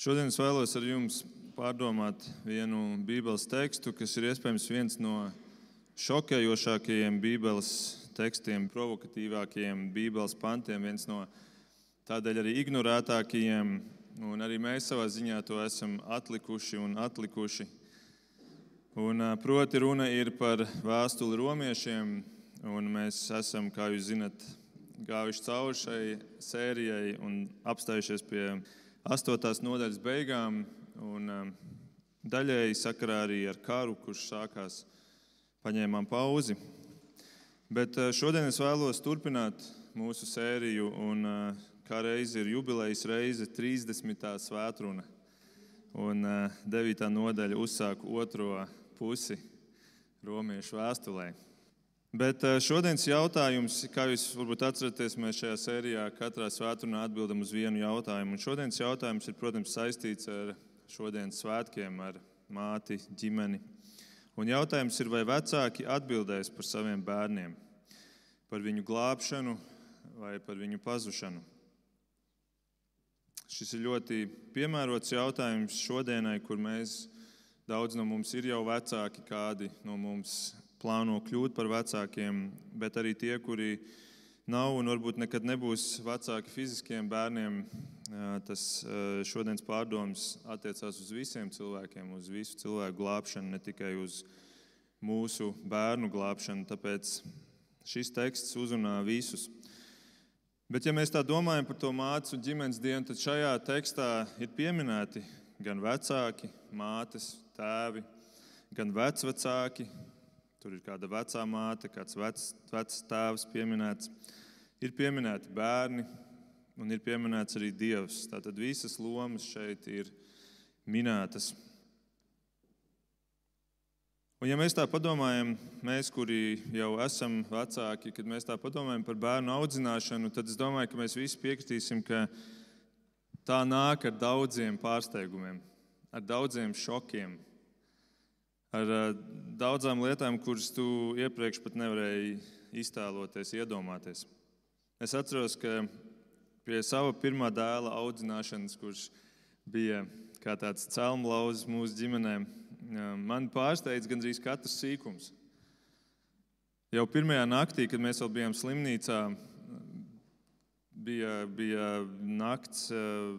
Šodien es vēlos ar jums pārdomāt vienu Bībeles tekstu, kas ir iespējams viens no šokējošākajiem Bībeles tekstiem, provokatīvākajiem Bībeles pantiem, viens no tādēļ arī ignorētākajiem. Un arī mēs savā ziņā to esam atlikuši un atlikuši. Un, proti, runa ir par vēstuli romiešiem, un mēs esam, kā jūs zinat, gājuši cauri šai sērijai un apstājušies pie astotās nodaļas beigām. Un, daļēji sakarā arī ar karu, kurš sākās, paņēmām pauzi. Bet šodien es vēlos turpināt mūsu sēriju, un kā reizi ir jubilejas reize, 30. svētkruna. Un 9. nodaļa uzsāk otro pusi romiešu vēstulē. Bet šodienas jautājums, kā jūs varbūt atceraties, mēs šajā sērijā katrā svētdienā atbildam uz vienu jautājumu. Un šodienas jautājums ir, protams, saistīts ar šodienas svētkiem, ar māti, ģimeni. Un jautājums ir, vai vecāki atbildēs par saviem bērniem, par viņu glābšanu vai par viņu pazušanu. Šis ir ļoti piemērots jautājums šodienai, kur mēs Daudz no mums ir jau vecāki, kādi no mums plāno kļūt par vecākiem, bet arī tie, kuri nav un varbūt nekad nebūs vecāki fiziskiem bērniem. Tas šodienas pārdoms attiecās uz visiem cilvēkiem, uz visu cilvēku glābšanu, ne tikai uz mūsu bērnu glābšanu. Tāpēc šis teksts uzrunā visus. Bet, ja mēs tā domājam par to mācu ģimenes dienu, tad šajā tekstā ir pieminēti gan vecāki, mātes, tēvi, gan vecvecāki. Tur ir kāda vecā māte, kāds vecs, vecs tēvs pieminēts. Ir pieminēti bērni un ir pieminēts arī Dievs. Tātad visas lomas šeit ir minētas. Un, ja mēs tā padomājam, mēs, kuri jau esam vecāki, kad mēs tā padomājam par bērnu audzināšanu, tad es domāju, ka mēs visi piekritīsim, ka tā nāk ar daudziem pārsteigumiem, ar daudziem šokiem, ar eh, daudzām lietām, kuras tu iepriekš pat nevarēji iztēloties, iedomāties. Es atceros, ka pie sava pirmā dēla audzināšanas, kurš bija kā tāds celmlauzis mūsu ģimenē, eh, man pārsteidza gandrīz katrs sīkums. Jau pirmajā naktī, kad mēs vēl bijām slimnīcā, bija, bija nakts eh,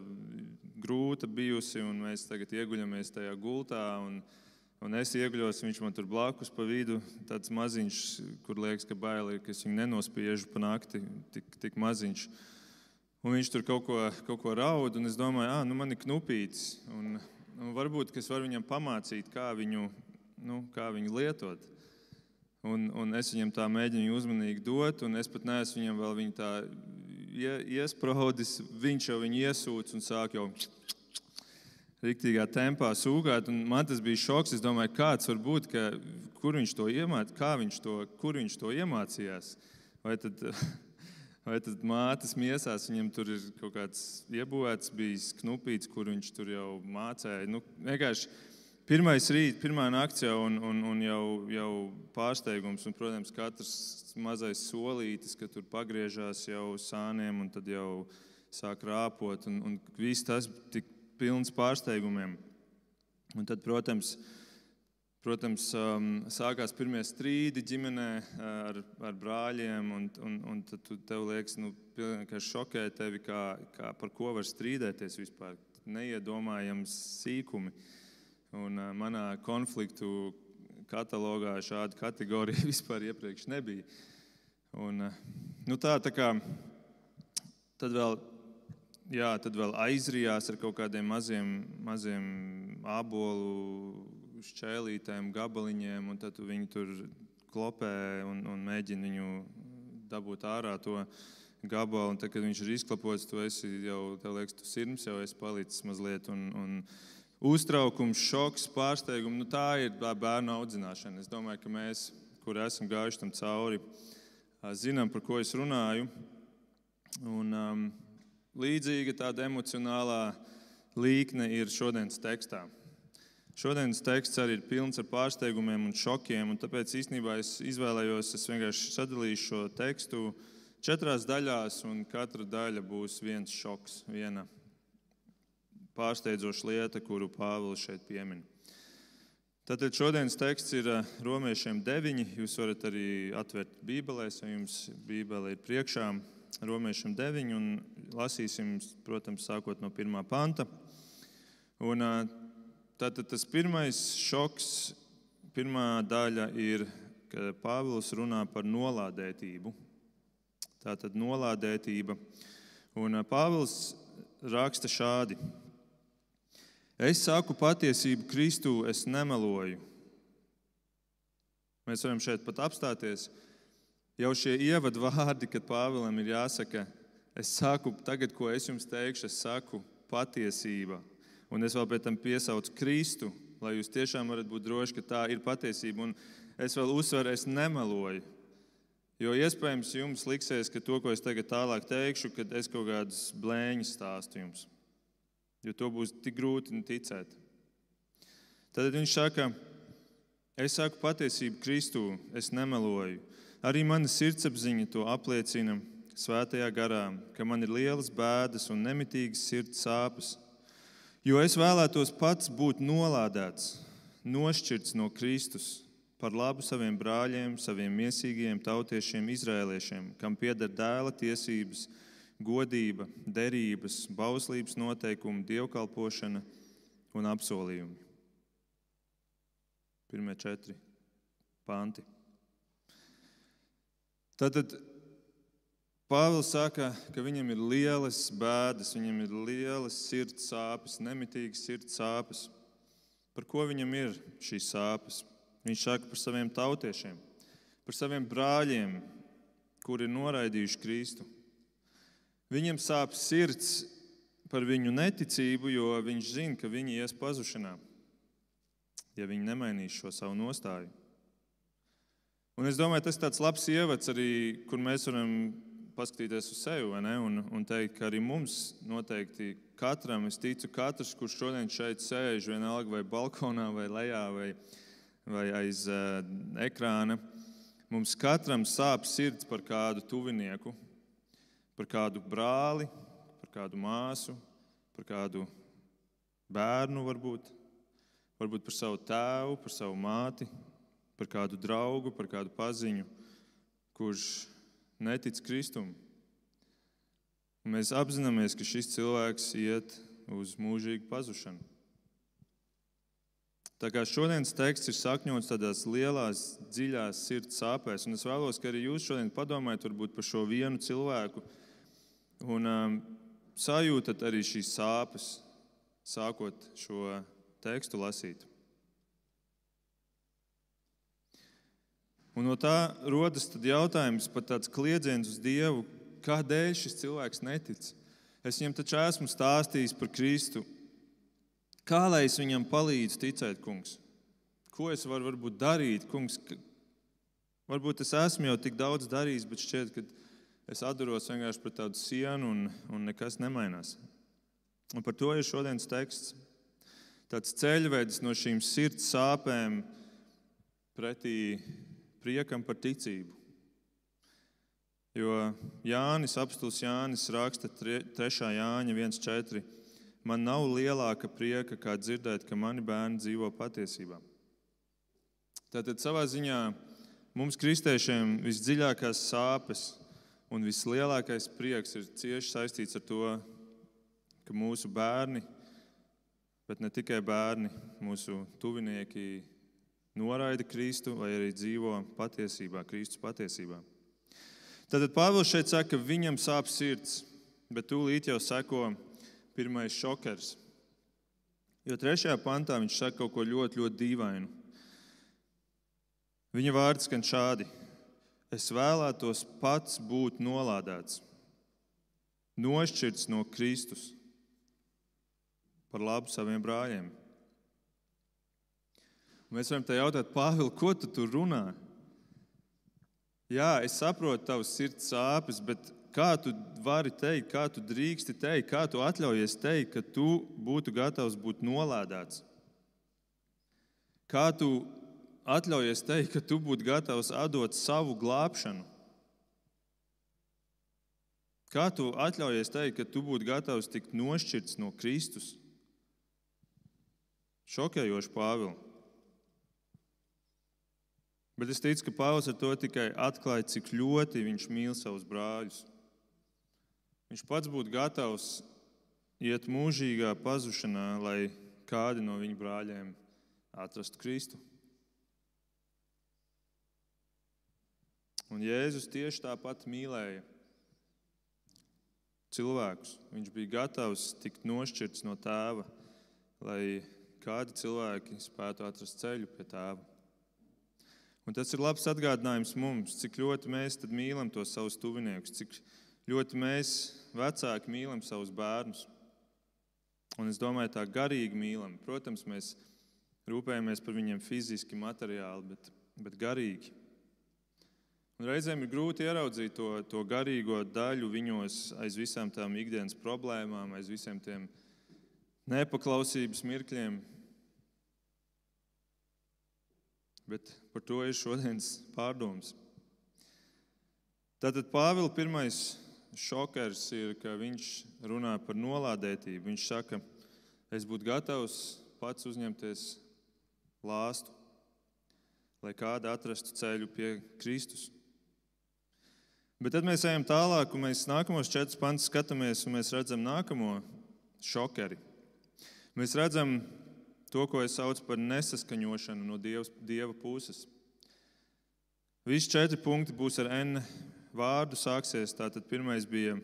grūta bijusi, un mēs tagad ieguļamies tajā gultā. Un, Un es iegļos, viņš man tur blakus pa vidu, tāds maziņš, kur liekas, ka bail ir, ka es viņu nenospiežu pa nakti, tik, tik maziņš. Un viņš tur kaut ko, kaut ko raud, un es domāju, ah, nu man ir knupītis. Un, un varbūt es varu viņam pamācīt, kā viņu, nu, kā viņu lietot. Un, un es viņam tā mēģinu uzmanīgi dot, un es pat neesmu viņam vēl viņu tā iesprūdis. Viņš jau viņu iesūdz un sāk jau rīktīgā tempā sūkāt. Man tas bija šoks. Es domāju, kāds var būt, ka, kur viņš to iemācījās, viņš to, kur viņš to iemācījās. Vai tad, vai tad mātes miesās viņam tur ir kaut kāds iebūvēts, bijis knupīts, kur viņš tur jau mācīja. Nu, vienkārši pirmais rīts, pirmā nakts jau, un, un, un jau, jau pārsteigums. Un, protams, katrs mazais solītis, ka tur pagriežās jau sāniem un tad jau sāk rāpot. Un, un viss tas tik pilns pārsteigumiem. Un tad, protams, protams um, sākās pirmie strīdi ģimenē uh, ar, ar brāļiem, un, un, un tad tev liekas, nu, ka šokē tevi, kā, kā par ko var strīdēties vispār. Neiedomājams sīkumi. Un uh, manā konfliktu katalogā šāda kategorija vispār iepriekš nebija. Un, uh, nu tā, tā kā tad vēl jā, tad vēl aizrijās ar kaut kādiem maziem, maziem ābolu šķēlītēm, gabaliņiem, un tad viņi tur klopē un, un mēģina viņu dabūt ārā to gabalu. Tad, kad viņš ir izklapots, tu esi jau, tev liekas, tu sirds jau esi palicis mazliet. Un, un uztraukums, šoks, pārsteigums, nu, tā ir bērnu audzināšana. Es domāju, ka mēs, kur esam gājuši tam cauri, zinām, par ko es runāju. Un, um, Līdzīga tāda emocionālā līkne ir šodienas tekstā. Šodienas teksts arī ir pilns ar pārsteigumiem un šokiem, un tāpēc īstenībā es izvēlējos, es vienkārši sadalīšu šo tekstu četrās daļās, un katra daļa būs viens šoks, viena pārsteidzoša lieta, kuru Pāvils šeit piemin. Tātad šodienas teksts ir eh, Romiešiem 9. Jūs varat arī atvērt Bībelēs, ja jums Bībele ir priekšā. Romiešiem 9. un lasīsim, protams, sākot no pirmā panta. Un, tātad tas pirmais šoks, pirmā daļa ir, ka Pāvils runā par nolādētību. Tātad nolādētība. Un Pāvils raksta šādi. Es saku patiesību Kristū, es nemeloju. Mēs varam šeit pat apstāties. Jau šie ievadu vārdi, kad Pāvēlam ir jāsaka, es saku, tagad, ko es jums teikšu, es saku patiesība. Un es vēl pēc tam piesaucu Kristu, lai jūs tiešām varat būt droši, ka tā ir patiesība. Un es vēl uzsveru, es nemeloju. Jo iespējams jums liksies, ka to, ko es tagad tālāk teikšu, kad es kaut kādas blēņas stāstu jums. Jo to būs tik grūti ticēt. Tad viņš saka, es saku patiesību Kristū, es nemeloju. Arī mana sirdsapziņa to apliecina svētajā garā, ka man ir lielas bēdas un nemitīgas sirds sāpes. Jo es vēlētos pats būt nolādēts, nošķirts no Kristus par labu saviem brāļiem, saviem mīsīgiem tautiešiem, izrēliešiem, kam pieder dēla tiesības, godība, derības, bauslības noteikumi, dievkalpošana un apsolījumi. Pirmie četri panti. Tātad Pāvils saka, ka viņam ir lielas bēdas, viņam ir lielas sirds sāpes, nemitīgas sirds sāpes. Par ko viņam ir šīs sāpes? Viņš saka par saviem tautiešiem, par saviem brāļiem, kuri ir noraidījuši Kristu. Viņam sāp sirds par viņu neticību, jo viņš zina, ka viņi ies pazušanā, ja viņi nemainīs šo savu nostāju. Un es domāju, tas ir tāds labs ievads arī, kur mēs varam paskatīties uz sevi un, un teikt, ka arī mums noteikti katram, es ticu, katrs, kurš šodien šeit sēž, vienalga vai balkonā, vai lejā, vai, vai aiz uh, ekrāna. Mums katram sāp sirds par kādu tuvinieku, par kādu brāli, par kādu māsu, par kādu bērnu, varbūt, varbūt par savu tēvu, par savu māti, par kādu draugu, par kādu paziņu, kurš netic Kristum. Mēs apzināmies, ka šis cilvēks iet uz mūžīgu pazušanu. Tā kā šodienas teksts ir sakņots tādās lielās, dziļās sirds sāpēs, un es vēlos, ka arī jūs šodien padomājat par šo vienu cilvēku un um, sajūtat arī šīs sāpes, sākot šo tekstu lasīt. Un no tā rodas jautājums, pat tāds kliedziens uz Dievu, kādēļ šis cilvēks netic. Es viņam taču esmu stāstījis par Kristu, Kā lai es viņam palīdzu ticēt, kungs? Ko es varu varbūt, darīt, kungs? Varbūt es esmu jau tik daudz darījis, bet šķiet, ka es atduros vienkārši pret tādu sienu un, un nekas nemainās. Un par to ir šodienas teksts. Tāds ceļvedis no šīm sirds sāpēm pretī priekam par ticību. Jo Jānis, apstults Jānis, raksta 3. Jāņa 1,4. Man nav lielāka prieka, kā dzirdēt, ka mani bērni dzīvo patiesībā. Tātad savā ziņā mums, kristiešiem, visdziļākās sāpes un vislielākais prieks ir cieši saistīts ar to, ka mūsu bērni, bet ne tikai bērni, mūsu tuvinieki noraida Kristu vai arī dzīvo patiesībā, Kristus patiesībā. Tātad Pāvils šeit saka, ka viņam sāp sirds, bet tūlīt jau seko pirmais šokers. Jo trešajā pantā viņš saka kaut ko ļoti, ļoti dīvainu. Viņa vārds skan šādi: Es vēlētos pats būt nolādēts, nošķirts no Kristus par labu saviem brāļiem. Mēs varam te jautāt, Pāvils, ko tu tur runā? Jā, es saprotu tavas sirds sāpes, bet Kā tu vari teikt, kā tu drīksti teikt, kā tu atļaujies teikt, ka tu būtu gatavs būt nolādēts? Kā tu atļaujies teikt, ka tu būtu gatavs atdot savu glābšanu? Kā tu atļaujies teikt, ka tu būtu gatavs tikt nošķirts no Kristus Šokējoši Pāvils. Bet es ticu, ka Pāvils ar to tikai atklāja, cik ļoti viņš mīl savus brāļus. Viņš pats būtu gatavs iet mūžīgā pazušanā, lai kādi no viņa brāļiem atrastu Kristu. Un Jēzus tieši tāpat mīlēja cilvēkus. Viņš bija gatavs tikt nošķirts no tēva, lai kādi cilvēki spētu atrast ceļu pie tēva. Un tas ir labs atgādinājums mums, cik ļoti mēs mīlam tos savus tuviniekus, cik ļoti mēs, vecāki, mīlam savus bērnus. Un es domāju, tā garīgi mīlam. Protams, mēs rūpējamies par viņiem fiziski, materiāli, bet, bet garīgi. Un reizēm ir grūti ieraudzīt to, to garīgo daļu viņos aiz visām tām ikdienas problēmām, aiz visiem tiem nepaklausības mirkļiem. Bet par to ir šodienas pārdoms. Tātad Pāvila pirmais šokers ir, ka viņš runā par nolādētību. Viņš saka, es būtu gatavs pats uzņemties lāstu, lai kāda atrastu ceļu pie Kristus. Bet tad mēs ejam tālāk, un mēs nākamos četrus pantus skatāmies, un mēs redzam nākamo šokeri. Mēs redzam to, ko es saucu par nesaskaņošanu no dievs, dieva puses. Visi četri punkti būs ar N vārdu sāksies. Tātad pirmais bija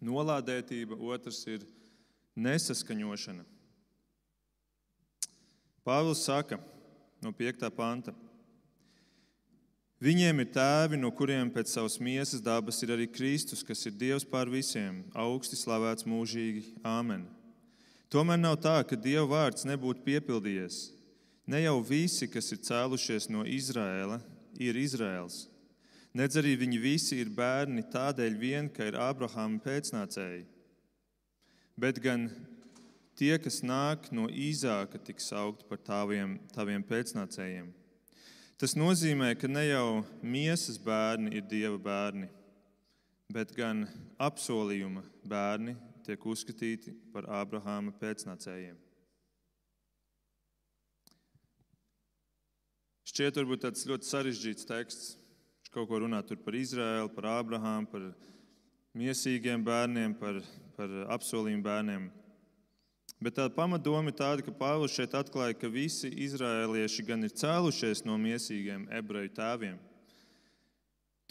nolādētība, otrs ir nesaskaņošana. Pāvils saka no 5. panta. Viņiem ir tēvi, no kuriem pēc savas miesas dabas ir arī Kristus, kas ir Dievs pār visiem, augsti slavēts mūžīgi. Āmen. Tomēr nav tā, ka Dieva vārds nebūtu piepildījies. Ne jau visi, kas ir cēlušies no Izraēla, ir Izraēls. Nedz arī viņi visi ir bērni tādēļ vien, ka ir Ābrahāma pēcnācēji. Bet gan tie, kas nāk no Īzāka, tiks saukti par taviem, taviem pēcnācējiem. Tas nozīmē, ka ne jau miesas bērni ir dieva bērni, bet gan apsolījuma bērni tiek uzskatīti par Ābrahāma pēcnācējiem. Šķiet, varbūt tāds ļoti sarežģīts teksts. Viņš kaut ko runā par Izraēlu, par Ābrahāmu, par miesīgiem bērniem, par, par apsolījumu bērniem. Bet tā pamatdoma ir tāda, ka Pāvils šeit atklāja, ka visi izrēlieši gan ir cēlušies no mīsīgiem ebreju tēviem.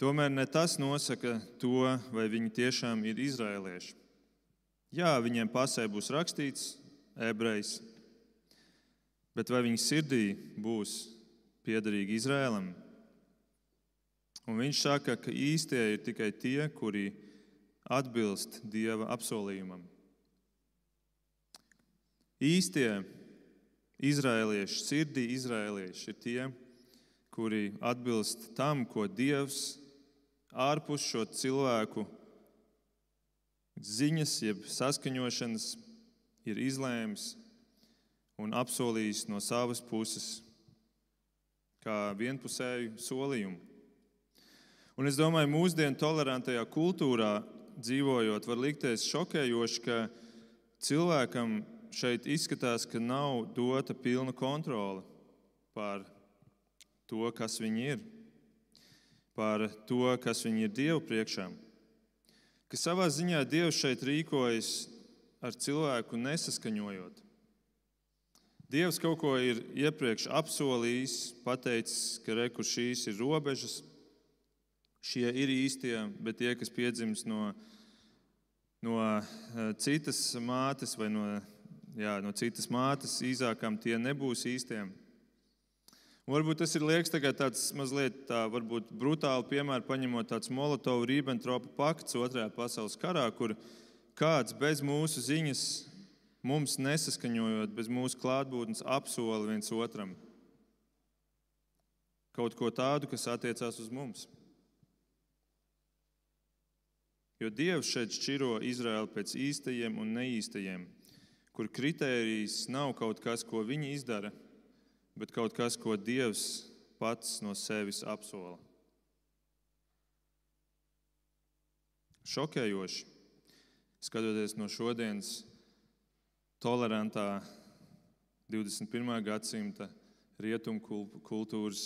Tomēr ne tas nosaka to, vai viņi tiešām ir izrēlieši. Jā, viņiem pasē būs rakstīts ebrejs, bet vai viņa sirdī būs piederīgi Izrēlam? Un viņš saka, ka īstie ir tikai tie, kuri atbilst Dieva apsolījumam. Īstie izrēlieši, sirdī izrēlieši ir tie, kuri atbilst tam, ko Dievs ārpus šo cilvēku ziņas, jeb saskaņošanas ir izlēms un apsolījis no savas puses, kā vienpusēju solījumu. Un es domāju, mūsdienu tolerantajā kultūrā dzīvojot, var likties šokējoši, ka cilvēkam šeit izskatās, ka nav dota pilna kontrole pār to, kas viņi ir, pār to, kas viņi ir Dievu priekšā. Ka savā ziņā Dievs šeit rīkojas ar cilvēku nesaskaņojot. Dievs kaut ko ir iepriekš apsolījis, pateicis, ka re, šīs ir robežas, šie ir īstie, bet tie, kas piedzimst no, no eh, citas mātes vai no jā, no citas mātes īzākam, tie nebūs īstiem. Un varbūt tas ir liekas tāds mazliet tā, brutāli piemērs, paņemot tāds Molotovu-Ribbentropa pakts otrajā pasaules karā, kur kāds bez mūsu ziņas, mums nesaskaņojot, bez mūsu klātbūtnes, apsola viens otram kaut ko tādu, kas attiecās uz mums. Jo Dievs šeit šķiro Izraēlu pēc īstajiem un neīstajiem kur kritērijs nav kaut kas, ko viņi izdara, bet kaut kas, ko Dievs pats no sevis apsola. Šokējoši, skatoties no šodienas tolerantā 21. gadsimta rietumu kultūras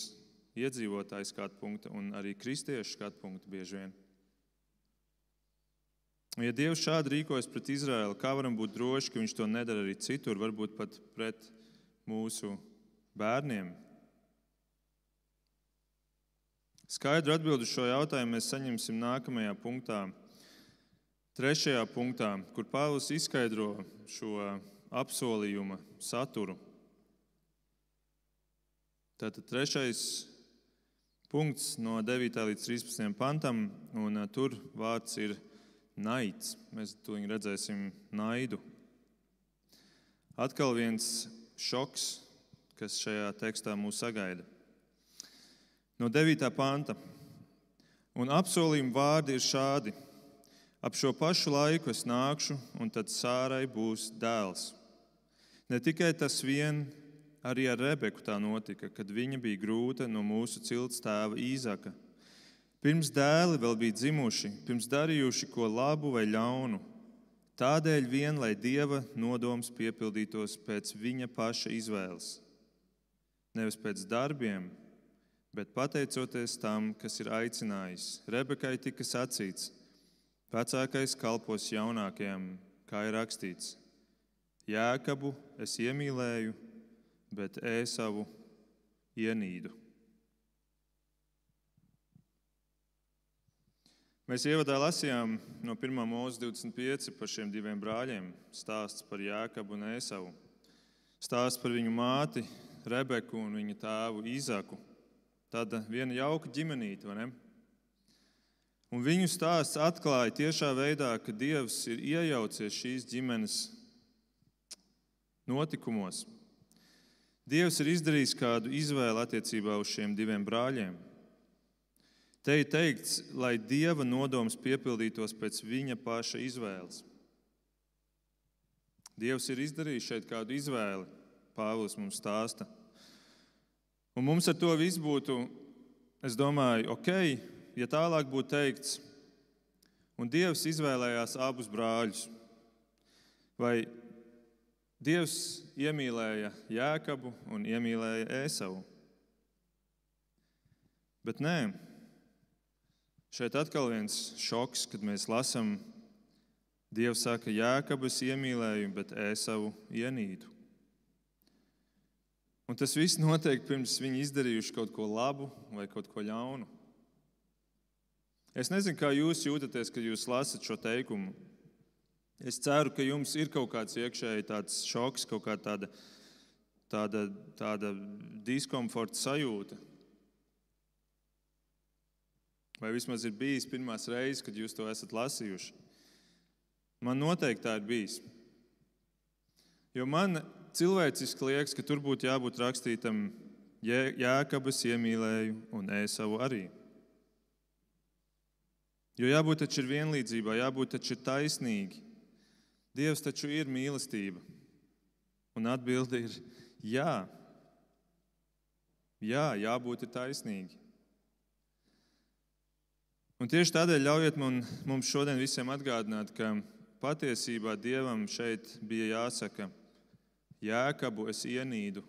iedzīvotāju skatu punkta un arī kristiešu skatu punkta bieži vien. Ja Dievs šādi rīkojas pret Izraēlu, kā varam būt droši, ka Viņš to nedara arī citur, varbūt pat pret mūsu bērniem? Skaidru atbildi šo jautājumu mēs saņemsim nākamajā punktā, trešajā punktā, kur Pāvils izskaidro šo apsolījuma saturu. Tātad trešais punkts no 9. līdz 13. pantam, un tur vārds ir naids. Mēs to redzēsim naidu. Atkal viens šoks, kas šajā tekstā mūs sagaida. No 9. panta. Un apsolījuma vārdi ir šādi. Ap šo pašu laiku es nākšu, un tad sārai būs dēls. Ne tikai tas vien, Arī ar Rebeku tā notika, kad viņa bija grūta no mūsu cilts tēva Īzaka. Pirms dēli vēl bija dzimuši, pirms darījuši ko labu vai ļaunu. Tādēļ vien, lai dieva nodoms piepildītos pēc viņa paša izvēles. Nevis pēc darbiem, bet pateicoties tam, kas ir aicinājis. Rebekai tika sacīts, vecākais kalpos jaunākajam, kā ir rakstīts. Jēkabu es iemīlēju bet ēsavu ienīdu. Mēs ievadā lasījām no 1. mūža 25 par šiem diviem brāļiem. Stāsts par Jēkabu un Ēsavu. Stāsts par viņu māti Rebeku un viņa tēvu Īzaku. Tāda viena jauka ģimenīte, vai ne? Un viņu stāsts atklāja tiešā veidā, ka Dievs ir iejaucies šīs ģimenes notikumos, Dievs ir izdarījis kādu izvēli attiecībā uz šiem diviem brāļiem. Te ir teikts, lai Dieva nodoms piepildītos pēc viņa paša izvēles. Dievs ir izdarījis šeit kādu izvēli, Pāvils mums stāsta. Un mums ar to viss būtu, es domāju, ok, ja tālāk būtu teikts, un Dievs izvēlējās abus brāļus. Vai Dievs iemīlēja Jēkabu un iemīlēja Ēsavu. Bet nē, šeit atkal viens šoks, kad mēs lasām, Dievs saka, Jēkabu es iemīlēju, bet Ēsavu ienīdu. Un tas viss notiek pirms viņi izdarījuši kaut ko labu vai kaut ko ļaunu. Es nezinu, kā jūs jūtaties, kad jūs lasat šo teikumu. Es ceru, ka jums ir kaut kāds iekšēji tāds šoks, kaut kā tāda, tāda, tāda diskomforta sajūta. Vai vismaz ir bijis pirmās reizes, kad jūs to esat lasījuši? Man noteikti tā ir bijis. Jo man cilvēciski liekas, ka tur būtu jābūt rakstītam, Jēkabas iemīlēju un Ēsavu arī. Jo jābūt taču ir vienlīdzībā, jābūt taču ir taisnīgi. Dievs taču ir mīlestība. Un atbilde ir jā. Jā, jābūt taisnīgi. Un tieši tādēļ ļaujiet man, mums šodien visiem atgādināt, ka patiesībā Dievam šeit bija jāsaka, Jēkabu es ienīdu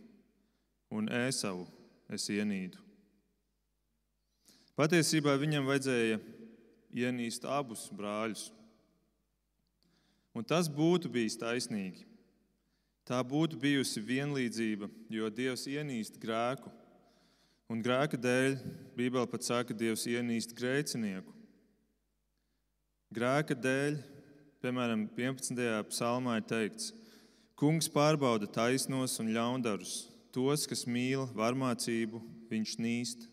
un Ēsavu es ienīdu. Patiesībā viņam vajadzēja ienīst abus brāļus. Un tas būtu bijis taisnīgi. Tā būtu bijusi vienlīdzība, jo Dievs ienīst grēku. Un grēka dēļ Bībele pat saka, ka Dievs ienīst grēcinieku. Grēka dēļ, piemēram, 11. psalmā ir teikts, Kungs pārbauda taisnos un ļaundarus, tos, kas mīl varmācību, viņš nīst.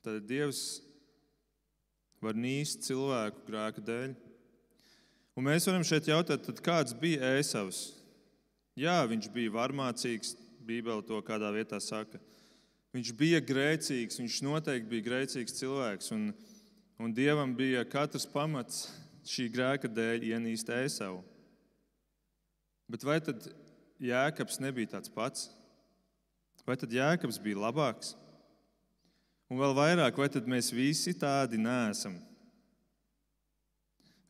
Tad Dievs var nīst cilvēku grēka dēļ. Un mēs varam šeit jautāt, kāds bija ēsavs? Jā, viņš bija varmācīgs, Bībele to kādā vietā saka. Viņš bija grēcīgs, viņš noteikti bija grēcīgs cilvēks. Un, un Dievam bija katrs pamats šī grēka dēļ ienīst ēsavu. Bet vai tad Jēkabs nebija tāds pats? Vai tad Jēkabs bija labāks? Un vēl vairāk, vai tad mēs visi tādi neesam?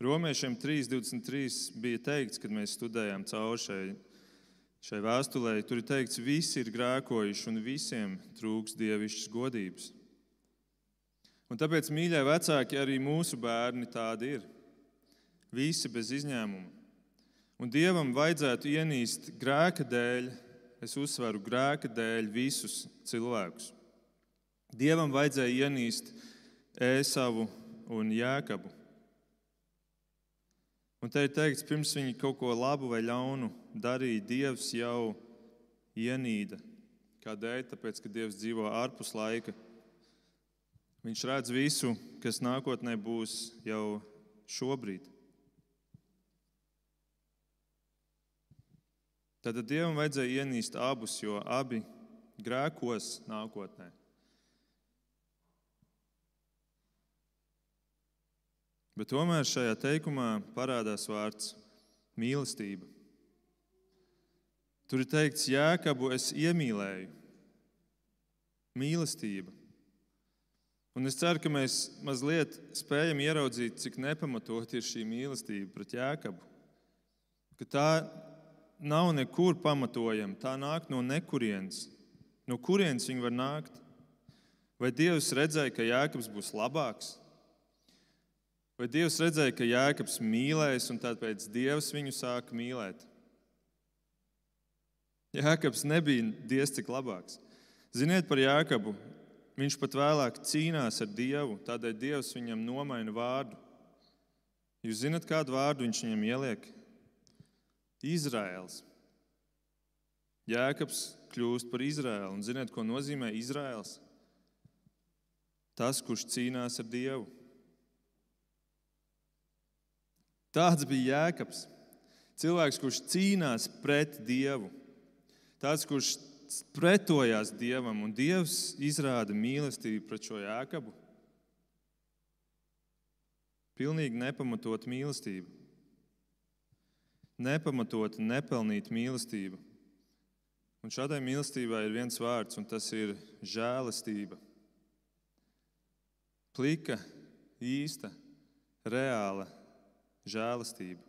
Romiešiem 3.23 bija teikts, kad mēs studējām cauri šai, šai vēstulē. Tur ir teikts, ka visi ir grēkojuši un visiem trūks dievišķas godības. Un tāpēc, mīļie vecāki, arī mūsu bērni tādi ir. Visi bez izņēmuma. Un Dievam vajadzētu ienīst grēka dēļ, es uzsveru grēka dēļ, visus cilvēkus. Dievam vajadzēja ienīst Ēsavu un Jēkabu. Un te ir teikts, pirms viņi kaut ko labu vai ļaunu darīja, Dievs jau ienīda. Kādēļ? Tāpēc, ka Dievs dzīvo ārpus laika. Viņš redz visu, kas nākotnē būs jau šobrīd. Tad Dievam vajadzēja ienīst abus, jo abi grēkos nākotnē. Bet tomēr šajā teikumā parādās vārds mīlestība. Tur ir teikts, Jēkabu es iemīlēju. Mīlestība. Un es ceru, ka mēs mazliet spējam ieraudzīt, cik nepamatot ir šī mīlestība pret Jēkabu. Ka tā nav nekur pamatojama. Tā nāk no nekurienes. No kurienes viņa var nākt? Vai Dievs redzēja, ka Jēkabs būs labāks? Vai Dievs redzēja, ka Jēkabs mīlēs, un tāpēc Dievs viņu sāka mīlēt? Jēkabs nebija diezgan cik labāks. Ziniet par Jēkabu, viņš pat vēlāk cīnās ar Dievu, tādēļ Dievs viņam nomaina vārdu. Jūs zināt, kādu vārdu viņš viņam ieliek? Izraels. Jēkabs kļūst par Izraēlu. Un ziniet, ko nozīmē Izraels? Tas, kurš cīnās ar Dievu. Tāds bija Jēkabs. Cilvēks, kurš cīnās pret Dievu. Tāds, kurš pretojās Dievam, un Dievs izrāda mīlestību pret šo Jēkabu. Pilnīgi nepamatot mīlestību nepamatota, nepelnīta mīlestība. Un šādai mīlestībai ir viens vārds, un tas ir žēlastība. Plika, īsta, reāla žēlastība.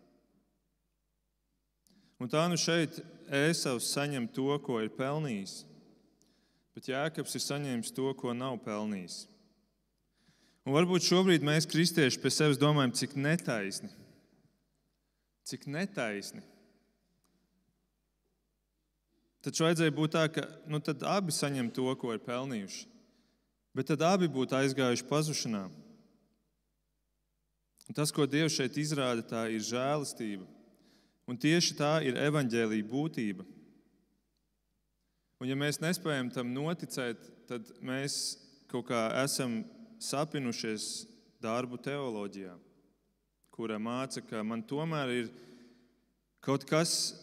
Un tā nu šeit Ēsavs saņem to, ko ir pelnījis, bet Jēkabs ir saņēmis to, ko nav pelnījis. Un varbūt šobrīd mēs, kristieši, pie sevis domājam, cik netaisni Cik netaisni. Taču vajadzēja būt tā, ka nu, abi saņem to, ko ir pelnījuši. Bet tad abi būtu aizgājuši pazušanā. Un tas, ko Dievs šeit izrāda, tā ir žēlastība. Un tieši tā ir evaņģēlīja būtība. Un ja mēs nespējam tam noticēt, tad mēs kaut kā esam sapinušies darbu teoloģijā kura māca, ka man tomēr ir kaut kas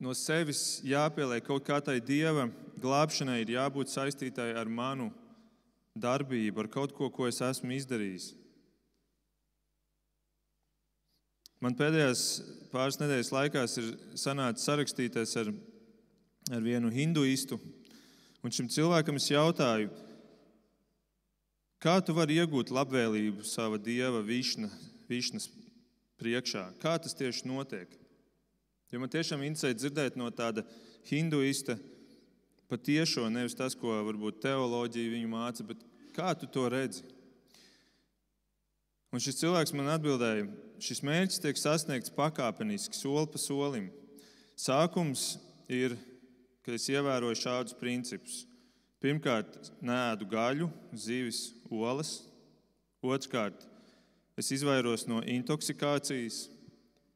no sevis jāpieliek, kaut kā tai dieva glābšanai ir jābūt saistītai ar manu darbību, ar kaut ko, ko es esmu izdarījis. Man pēdējās pāris nedēļas laikā ir sanācis sarakstīties ar, ar vienu hinduistu. Un šim cilvēkam es jautāju, kā tu vari iegūt labvēlību sava dieva višna višnas priekšā. Kā tas tieši notiek? Jo man tiešām interesē dzirdēt no tāda hinduista patiešo, nevis tas, ko varbūt teoloģija viņu māca, bet kā tu to redzi? Un šis cilvēks man atbildēja, šis mērķis tiek sasniegts pakāpeniski, soli pa solim. Sākums ir, ka es ievēroju šādus principus. Pirmkārt, nēdu gaļu, zivis, olas. Otrkārt, Es izvairos no intoksikācijas,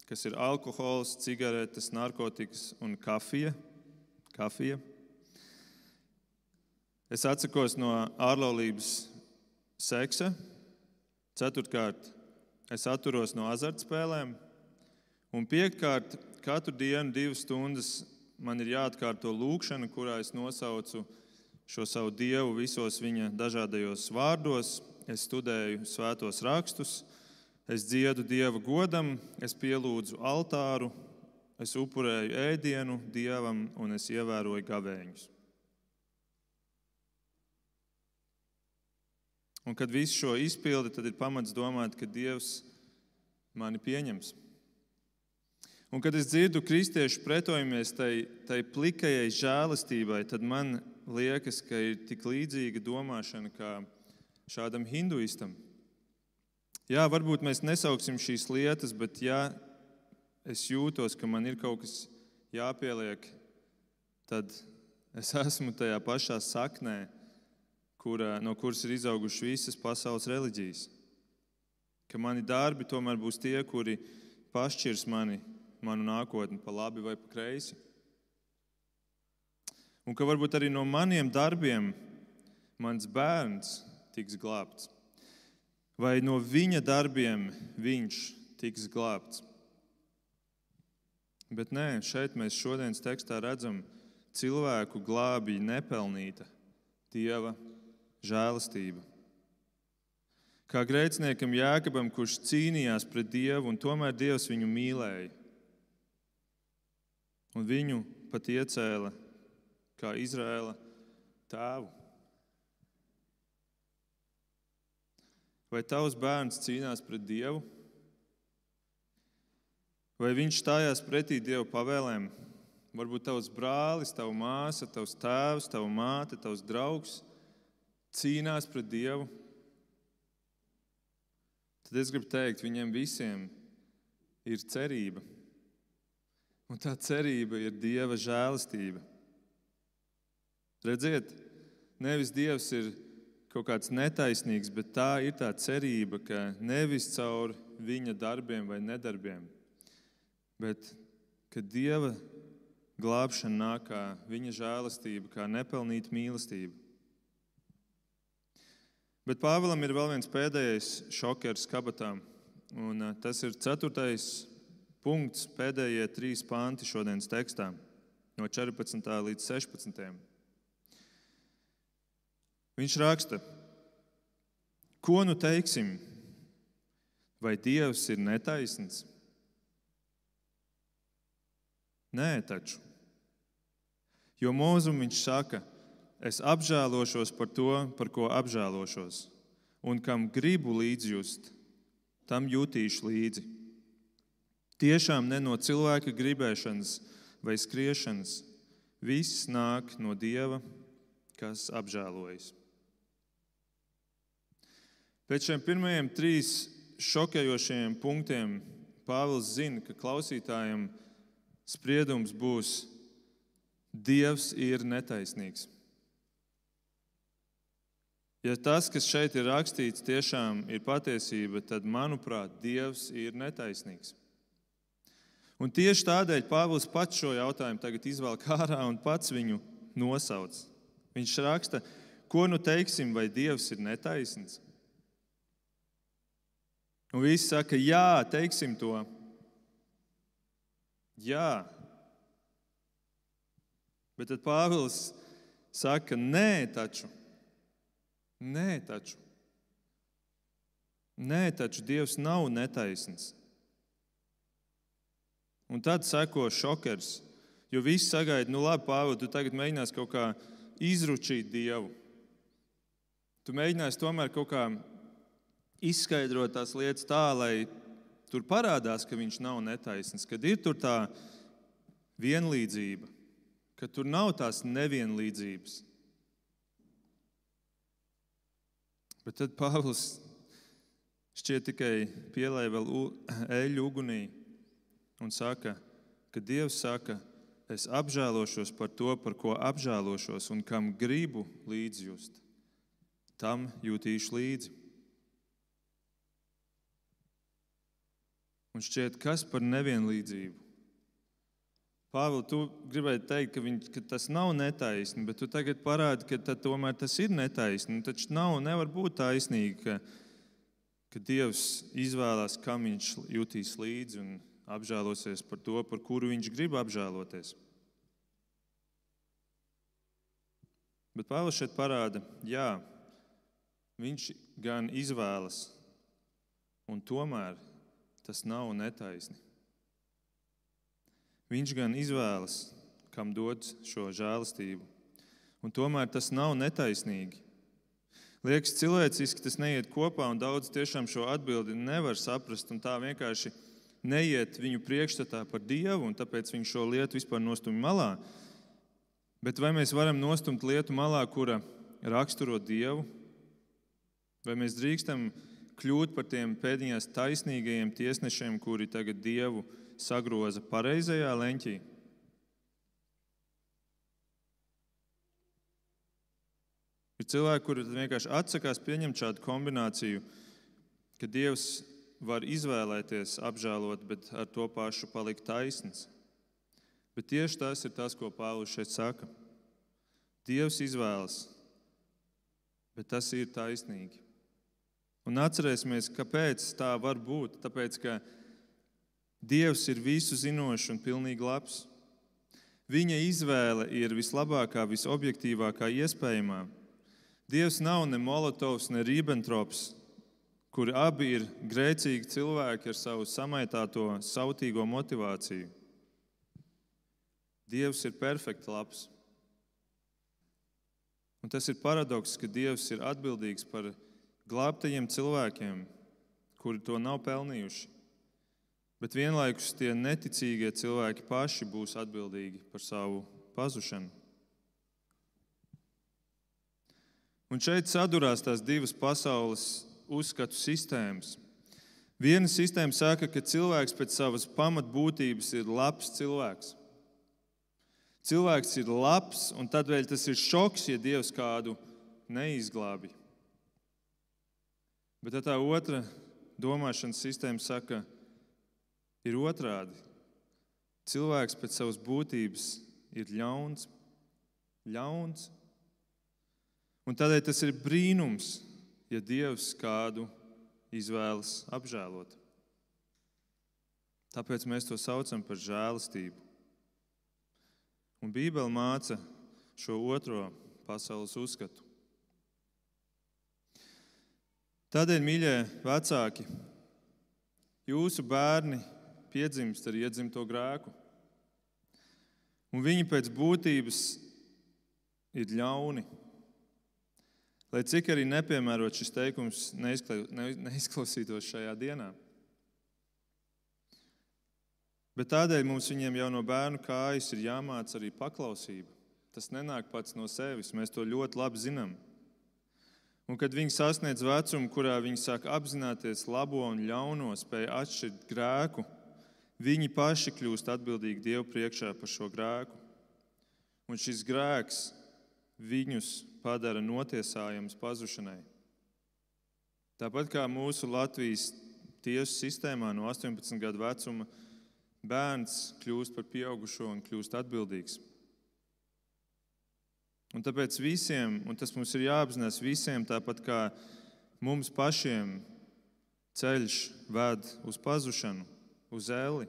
kas ir alkohols, cigaretes, narkotikas un kafija. kafija. Es atsakos no ārlaulības seksa. Ceturtkārt, es atturos no azartspēlēm. Un piektkārt, katru dienu divas stundas man ir jāatkārto lūkšana, kurā es nosaucu šo savu dievu visos viņa dažādajos vārdos. Es studēju svētos rakstus, Es dziedu Dieva godam, es pielūdzu altāru, es upurēju ēdienu Dievam un es ievēroju gavēņus. Un, kad visu šo izpildi, tad ir pamats domāt, ka Dievs mani pieņems. Un, kad es dzirdu kristiešu pretojamies tai, tai plikajai žēlastībai, tad man liekas, ka ir tik līdzīga domāšana kā šādam hinduistam. Jā, varbūt mēs nesauksim šīs lietas, bet ja es jūtos, ka man ir kaut kas jāpieliek, tad es esmu tajā pašā saknē, kura, no kuras ir izaugušas visas pasaules reliģijas. Ka mani darbi tomēr būs tie, kuri pašķirs mani manu nākotni pa labi vai pa kreisi. Un ka varbūt arī no maniem darbiem mans bērns tiks glābts, vai no viņa darbiem viņš tiks glābts. Bet nē, šeit mēs šodienas tekstā redzam, cilvēku glābīja nepelnīta dieva žēlastība. Kā grēciniekam Jēkabam, kurš cīnījās pret Dievu, un tomēr Dievs viņu mīlēja un viņu pat iecēla kā Izraēla tēvu. Vai tavs bērns cīnās pret Dievu? Vai viņš stājās pretī Dieva pavēlēm? Varbūt tavs brālis, tava māsa, tavs tēvs, tava māte, tavs draugs cīnās pret Dievu. Tad es gribu teikt, viņiem visiem ir cerība. Un tā cerība ir Dieva žēlastība. Redziet, nevis Dievs ir kaut kāds netaisnīgs, bet tā ir tā cerība, ka nevis caur viņa darbiem vai nedarbiem, bet ka Dieva glābšana nāk kā viņa žēlastība, kā nepelnīta mīlestība. Bet Pāvēlam ir vēl viens pēdējais šokers kabatā, un tas ir ceturtais punkts, pēdējie trīs panti šodienas tekstā, no 14. līdz 16. Viņš raksta, ko nu teiksim, vai Dievs ir netaisns? Nē, taču. Jo mūzum viņš saka, es apžēlošos par to, par ko apžēlošos, un kam gribu līdzjust, tam jutīšu līdzi. Tiešām ne no cilvēka gribēšanas vai skriešanas. Viss nāk no Dieva, kas apžēlojas. Pēc šiem pirmajiem trīs šokējošajiem punktiem Pāvils zina, ka klausītājiem spriedums būs: Dievs ir netaisnīgs. Ja tas, kas šeit ir rakstīts, tiešām ir patiesība, tad, manuprāt, Dievs ir netaisnīgs. Un tieši tādēļ Pāvils pats šo jautājumu tagad izvelk ārā un pats viņu nosauc. Viņš raksta, ko nu teiksim, vai Dievs ir netaisns? Un visi saka, jā, teiksim to. Jā. Bet tad Pāvils saka, nē, taču. Nē, taču. Nē, taču Dievs nav netaisns. Un tad seko šokers. Jo viss sagaida, nu labi, Pāvils, tu tagad mēģināsi kaut kā izručīt Dievu. Tu mēģināsi tomēr kaut kā izskaidrot tās lietas tā, lai tur parādās, ka viņš nav netaisns, kad ir tur tā vienlīdzība, ka tur nav tās nevienlīdzības. Bet tad Pāvils šķiet tikai pielēja vēl eļļu ugunī un saka, ka Dievs saka, es apžēlošos par to, par ko apžēlošos, un kam gribu līdzjust, tam jūtīšu līdzi. Un šķiet, kas par nevienlīdzību? Pāvils, tu gribēji teikt, ka, viņ, ka tas nav netaisni, bet tu tagad parādi, ka tomēr tas ir netaisni. Nu, taču nav, nevar būt taisnīgi, ka, ka Dievs izvēlās, kam viņš jutīs līdzi un apžēlosies par to, par kuru viņš grib apžēloties. Bet Pāvils šeit parāda, jā, viņš gan izvēlas, un tomēr tas nav netaisni. Viņš gan izvēlas, kam dod šo žēlastību, un tomēr tas nav netaisnīgi. Liekas, cilvēciski tas neiet kopā, un daudz tiešām šo atbildi nevar saprast. Tā vienkārši neiet viņu priekšstatā par dievu, un tāpēc viņi šo lietu vispār nostumj malā. Bet vai mēs varam nostumt lietu malā, kura raksturo dievu? Vai mēs drīkstam kļūt par tiem pēdiņās taisnīgajiem tiesnešiem, kuri tagad dievu sagroza pareizajā leņķī? Ir cilvēki, kuri vienkārši atsakās pieņemt šādu kombināciju, ka Dievs var izvēlēties apžēlot, bet ar to pašu palikt taisns. Bet tieši tas ir tas, ko Pāvils šeit saka. Dievs izvēlas, bet tas ir taisnīgi. Un atcerēsimies, kāpēc tā var būt. Tāpēc, ka Dievs ir visu zinošs un pilnīgi labs. Viņa izvēle ir vislabākā, visobjektīvākā iespējamā. Dievs nav ne Molotovs, ne Ribbentrops, kuri abi ir grēcīgi cilvēki ar savu samaitāto, sautīgo motivāciju. Dievs ir perfekts labs. Un tas ir paradoks, ka Dievs ir atbildīgs par glābtajiem cilvēkiem, kuri to nav pelnījuši. Bet vienlaikus tie neticīgie cilvēki paši būs atbildīgi par savu pazušanu. Un šeit sadurās tās divas pasaules uzskatu sistēmas. Viena sistēma saka, ka cilvēks pēc savas pamatbūtības ir labs cilvēks. Cilvēks ir labs, un tādēļ tas ir šoks, ja Dievs kādu neizglābi. Bet tā otra domāšanas sistēma saka, ir otrādi. Cilvēks pēc savas būtības ir ļauns, ļauns Un tādēļ tas ir brīnums, ja Dievs kādu izvēlas apžēlot. Tāpēc mēs to saucam par žēlastību. Un Bībele māca šo otro pasaules uzskatu. Tādēļ, mīļie vecāki, jūsu bērni piedzimst ar iedzimto grēku. Un viņi pēc būtības ir ļauni. Lai cik arī nepiemērot šis teikums neizklausītos šajā dienā. Bet tādēļ mums viņiem jau no bērnu kājas ir jāmāca arī paklausība. Tas nenāk pats no sevis, mēs to ļoti labi zinām. Un kad viņi sasniedz vecumu, kurā viņi sāk apzināties labo un ļauno, spēj atšķirt grēku, viņi paši kļūst atbildīgi Dievu priekšā par šo grēku. Un šis grēks viņus padara notiesājams pazušanai. Tāpat kā mūsu Latvijas tiesu sistēmā no 18 gadu vecuma bērns kļūst par pieaugušo un kļūst atbildīgs. Un tāpēc visiem, un tas mums ir jāapzinās visiem, tāpat kā mums pašiem, ceļš ved uz pazušanu, uz ēli.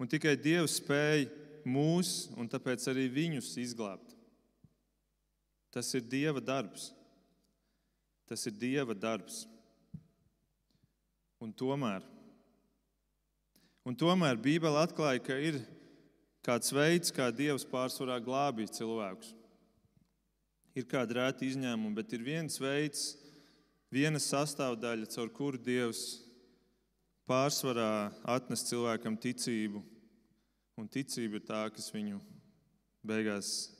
Un tikai Dievs spēj mūs un tāpēc arī viņus izglābt. Tas ir Dieva darbs. Tas ir Dieva darbs. Un tomēr, un tomēr Bībele atklāja, ka ir kāds veids, kā Dievs pārsvarā glābj cilvēkus. Ir kāda rēta izņēmuma, bet ir viens veids, viena sastāvdaļa, caur kuru Dievs pārsvarā atnes cilvēkam ticību. Un ticība ir tā, kas viņu beigās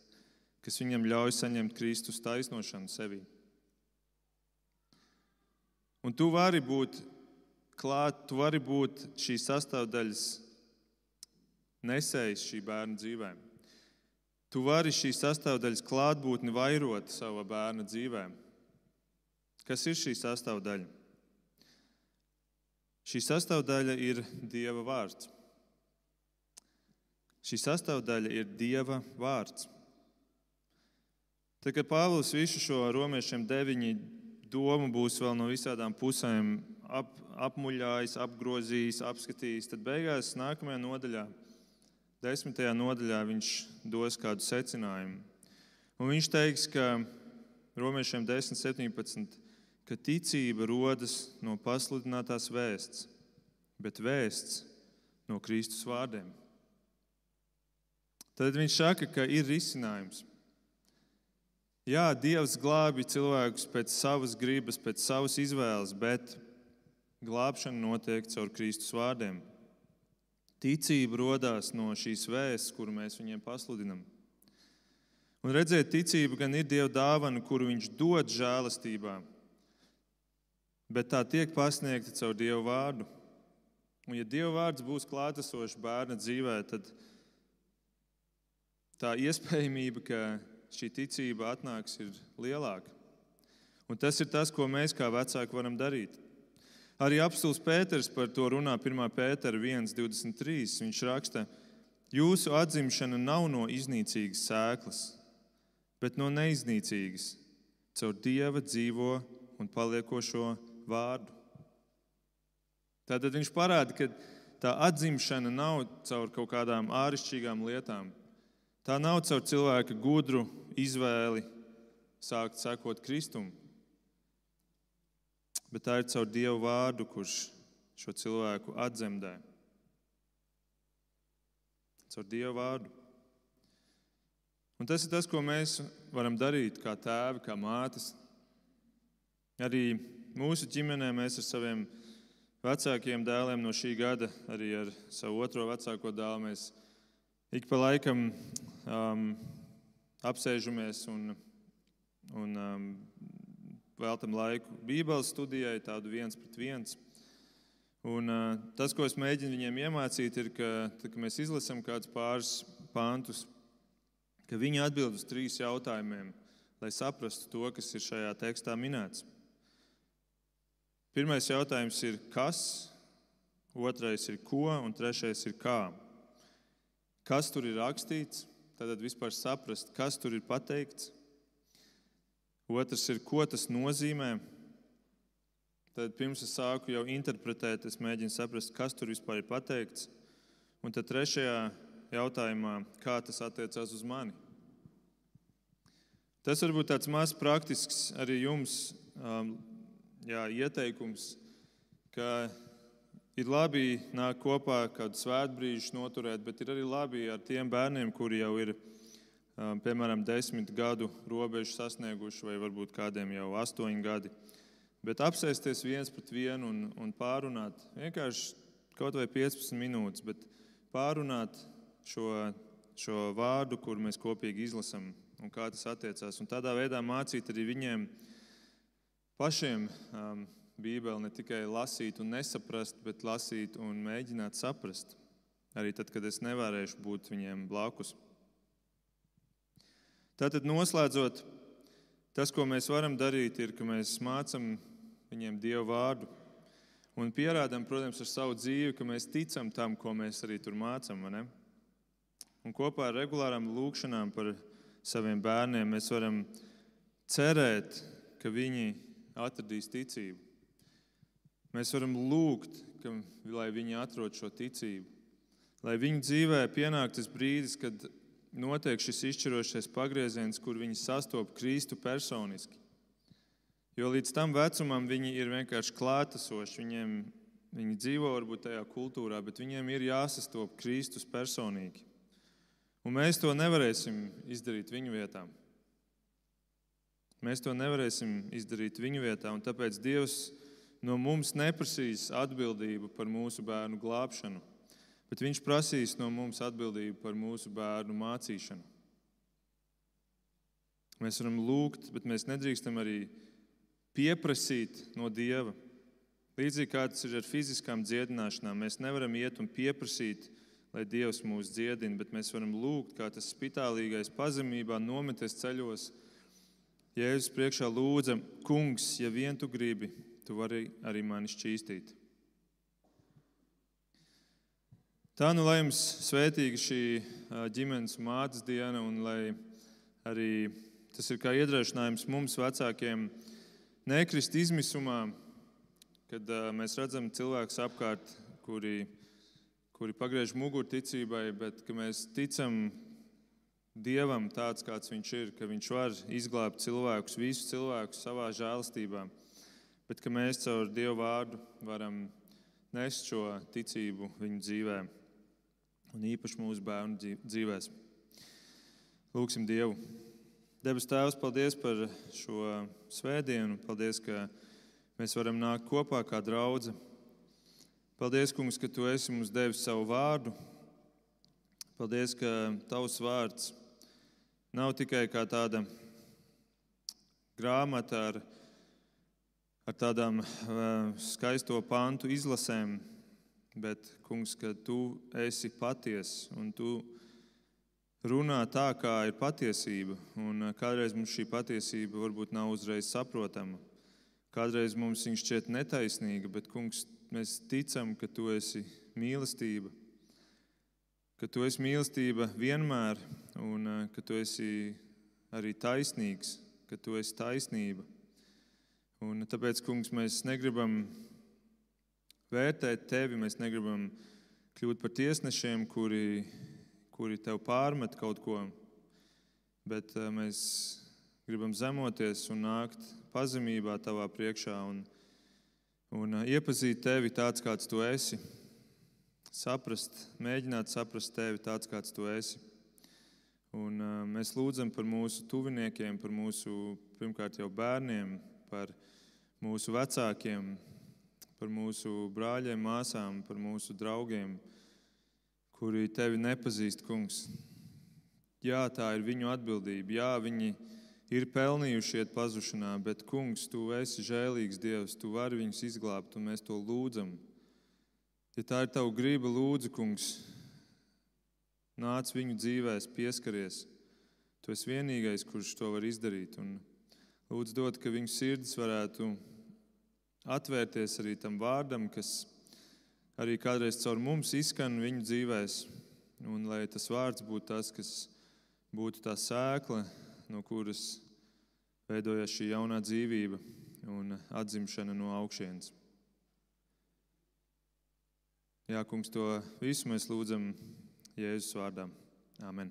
kas viņam ļauj saņemt Kristus taisnošanu sevī. Un tu vari būt klāt, tu vari būt šīs sastāvdaļas nesējis šī bērna dzīvē. Tu vari šīs sastāvdaļas klātbūtni vairot savā bērna dzīvē. Kas ir šī sastāvdaļa? Šī sastāvdaļa ir Dieva vārds. Šī sastāvdaļa ir Dieva vārds. Tad, kad Pāvils visu šo romiešiem deviņi domu būs vēl no visādām pusēm ap, apmuļājis, apgrozījis, apskatījis, tad beigās nākamajā nodaļā, desmitajā nodaļā, viņš dos kādu secinājumu. Un viņš teiks, ka romiešiem 10, 17, ka ticība rodas no pasludinātās vēsts, bet vēsts no Kristus vārdiem. Tad viņš saka, ka ir risinājums. Jā, Dievs glābi cilvēkus pēc savas gribas, pēc savas izvēles, bet glābšana notiek caur Kristus vārdiem. Ticība radās no šīs vēstures, kuru mēs viņiem pasludinām. Un redzēt, ticība gan ir Dieva dāvana, kuru Viņš dod žēlastībā, bet tā tiek pasniegta caur Dieva vārdu. Un, ja Dieva vārds būs klātesošs bērna dzīvē, tad tā iespējamība, ka šī ticība atnāks, ir lielāka. Un tas ir tas, ko mēs kā vecāki varam darīt. Arī apstults Pēters par to runā 1. Pētera 1,23. Viņš raksta, jūsu atzimšana nav no iznīcīgas sēklas, bet no neiznīcīgas, caur dieva dzīvo un paliekošo vārdu. Tātad viņš parāda, ka tā atzimšana nav caur kaut kādām āršķirīgām lietām. Tā nav caur cilvēka gudru izvēli sākt sekot Kristumam bet tā ir caur Dievu vārdu, kurš šo cilvēku atzemdē. Caur Dievu vārdu. Un tas ir tas, ko mēs varam darīt kā tēvi, kā mātes. Arī mūsu ģimenē mēs ar saviem vecākiem dēliem no šī gada, arī ar savu otro vecāko dēlu, mēs ik pa laikam um, apsēžamies un, un um, veltam laiku Bībeles studijai, tādu viens pret viens. Un, tas, ko es mēģinu viņiem iemācīt, ir, ka, tad, kad mēs izlasām kādus pāris pantus, ka viņi atbild uz trīs jautājumiem, lai saprastu to, kas ir šajā tekstā minēts. Pirmais jautājums ir, kas, otrais ir, ko, un trešais ir, kā. Kas tur ir rakstīts, tad vispār saprast, kas tur ir pateikts. Otrs ir, ko tas nozīmē. Tad pirms es sāku jau interpretēt, es mēģinu saprast, kas tur vispār ir pateikts. Un tad trešajā jautājumā, kā tas attiecās uz mani. Tas var būt tāds mazs praktisks arī jums um, jā, ieteikums, ka ir labi nākt kopā kādu svētbrīžu noturēt, bet ir arī labi ar tiem bērniem, kuri jau ir ielikumi piemēram, desmit gadu robežu sasnieguši, vai varbūt kādiem jau astoņi gadi. Bet apsēsties viens pret vienu un, un pārunāt, vienkārši kaut vai 15 minūtes, bet pārunāt šo, šo vārdu, kur mēs kopīgi izlasām un kā tas attiecās. Un tādā veidā mācīt arī viņiem pašiem um, Bībeli ne tikai lasīt un nesaprast, bet lasīt un mēģināt saprast. Arī tad, kad es nevarēšu būt viņiem blakus. Tātad, noslēdzot, tas, ko mēs varam darīt, ir, ka mēs mācām viņiem Dievu vārdu un pierādām, protams, ar savu dzīvi, ka mēs ticam tam, ko mēs arī tur mācām. Un kopā ar regulārām lūkšanām par saviem bērniem mēs varam cerēt, ka viņi atradīs ticību. Mēs varam lūgt, ka, lai viņi atrod šo ticību, lai viņu dzīvē pienāk tas brīdis, kad notiek šis izšķirošais pagrieziens, kur viņi sastopas Kristu personiski. Jo līdz tam vecumam viņi ir vienkārši klātesoši. Viņiem, viņi dzīvo varbūt tajā kultūrā, bet viņiem ir jāsastopas Kristus personīgi. Un mēs to nevarēsim izdarīt viņu vietā. Mēs to nevarēsim izdarīt viņu vietā, un tāpēc Dievs no mums neprasīs atbildību par mūsu bērnu glābšanu bet viņš prasīs no mums atbildību par mūsu bērnu mācīšanu. Mēs varam lūgt, bet mēs nedrīkstam arī pieprasīt no Dieva. Līdzīgi kā tas ir ar fiziskām dziedināšanām, mēs nevaram iet un pieprasīt, lai Dievs mūs dziedina, bet mēs varam lūgt, kā tas spitālīgais pazemībā nometies ceļos. Jēzus priekšā lūdza, Kungs, ja vien tu gribi, tu vari arī mani šķīstīt. Tā nu lai jums svētīga šī ģimenes mātes diena, un lai arī tas ir kā iedrošinājums mums, vecākiem, nekrist izmisumā, kad mēs redzam cilvēkus apkārt, kuri, kuri pagriež muguru ticībai, bet ka mēs ticam Dievam tāds, kāds viņš ir, ka viņš var izglābt cilvēkus, visus cilvēkus savā žēlastībā, bet ka mēs caur Dievu vārdu varam nest šo ticību viņu dzīvēm un īpaši mūsu bērnu dzīvēs. Lūksim Dievu! Debes Tēvs, paldies par šo svētdienu. Paldies, ka mēs varam nākt kopā kā draugi. Paldies, Kungs, ka Tu esi mums devis savu vārdu. Paldies, ka Tavs vārds nav tikai kā tāda grāmata ar, ar tādām uh, skaisto pantu izlasēm, bet, Kungs, ka Tu esi patiess un Tu runā tā, kā ir patiesība. Un uh, kādreiz mums šī patiesība varbūt nav uzreiz saprotama. Kādreiz mums viņa šķiet netaisnīga, bet, Kungs, mēs ticam, ka Tu esi mīlestība, ka Tu esi mīlestība vienmēr un uh, ka Tu esi arī taisnīgs, ka Tu esi taisnība. Un tāpēc, Kungs, mēs negribam vērtēt Tevi, mēs negribam kļūt par tiesnešiem, kuri kuri tev pārmet kaut ko, bet eh, mēs gribam zemoties un nākt pazemībā tavā priekšā un, un eh, iepazīt tevi tāds, kāds tu esi. Saprast, mēģināt saprast tevi tāds, kāds tu esi. Un, uh, mēs lūdzam par mūsu tuviniekiem, par mūsu pirmkārt jau bērniem, par mūsu vecākiem, par mūsu brāļiem, māsām, par mūsu draugiem, kuri tevi nepazīst, kungs. Jā, tā ir viņu atbildība. Jā, viņi ir pelnījuši iet pazušanā, bet, kungs, tu esi žēlīgs Dievs, tu vari viņus izglābt, un mēs to lūdzam. Ja tā ir tava griba, lūdzu, kungs, nāc viņu dzīvēs, pieskaries. Tu esi vienīgais, kurš to var izdarīt. Un lūdzu, dod, ka viņu sirds varētu atvērties arī tam vārdam, kas arī kādreiz caur mums izskan viņu dzīvēs. Un lai tas vārds būtu tas, kas būtu tā sēkla, no kuras veidojas šī jaunā dzīvība un atzimšana no augšienes. Jā, kungs, to visu mēs lūdzam Jēzus vārdā. Amen.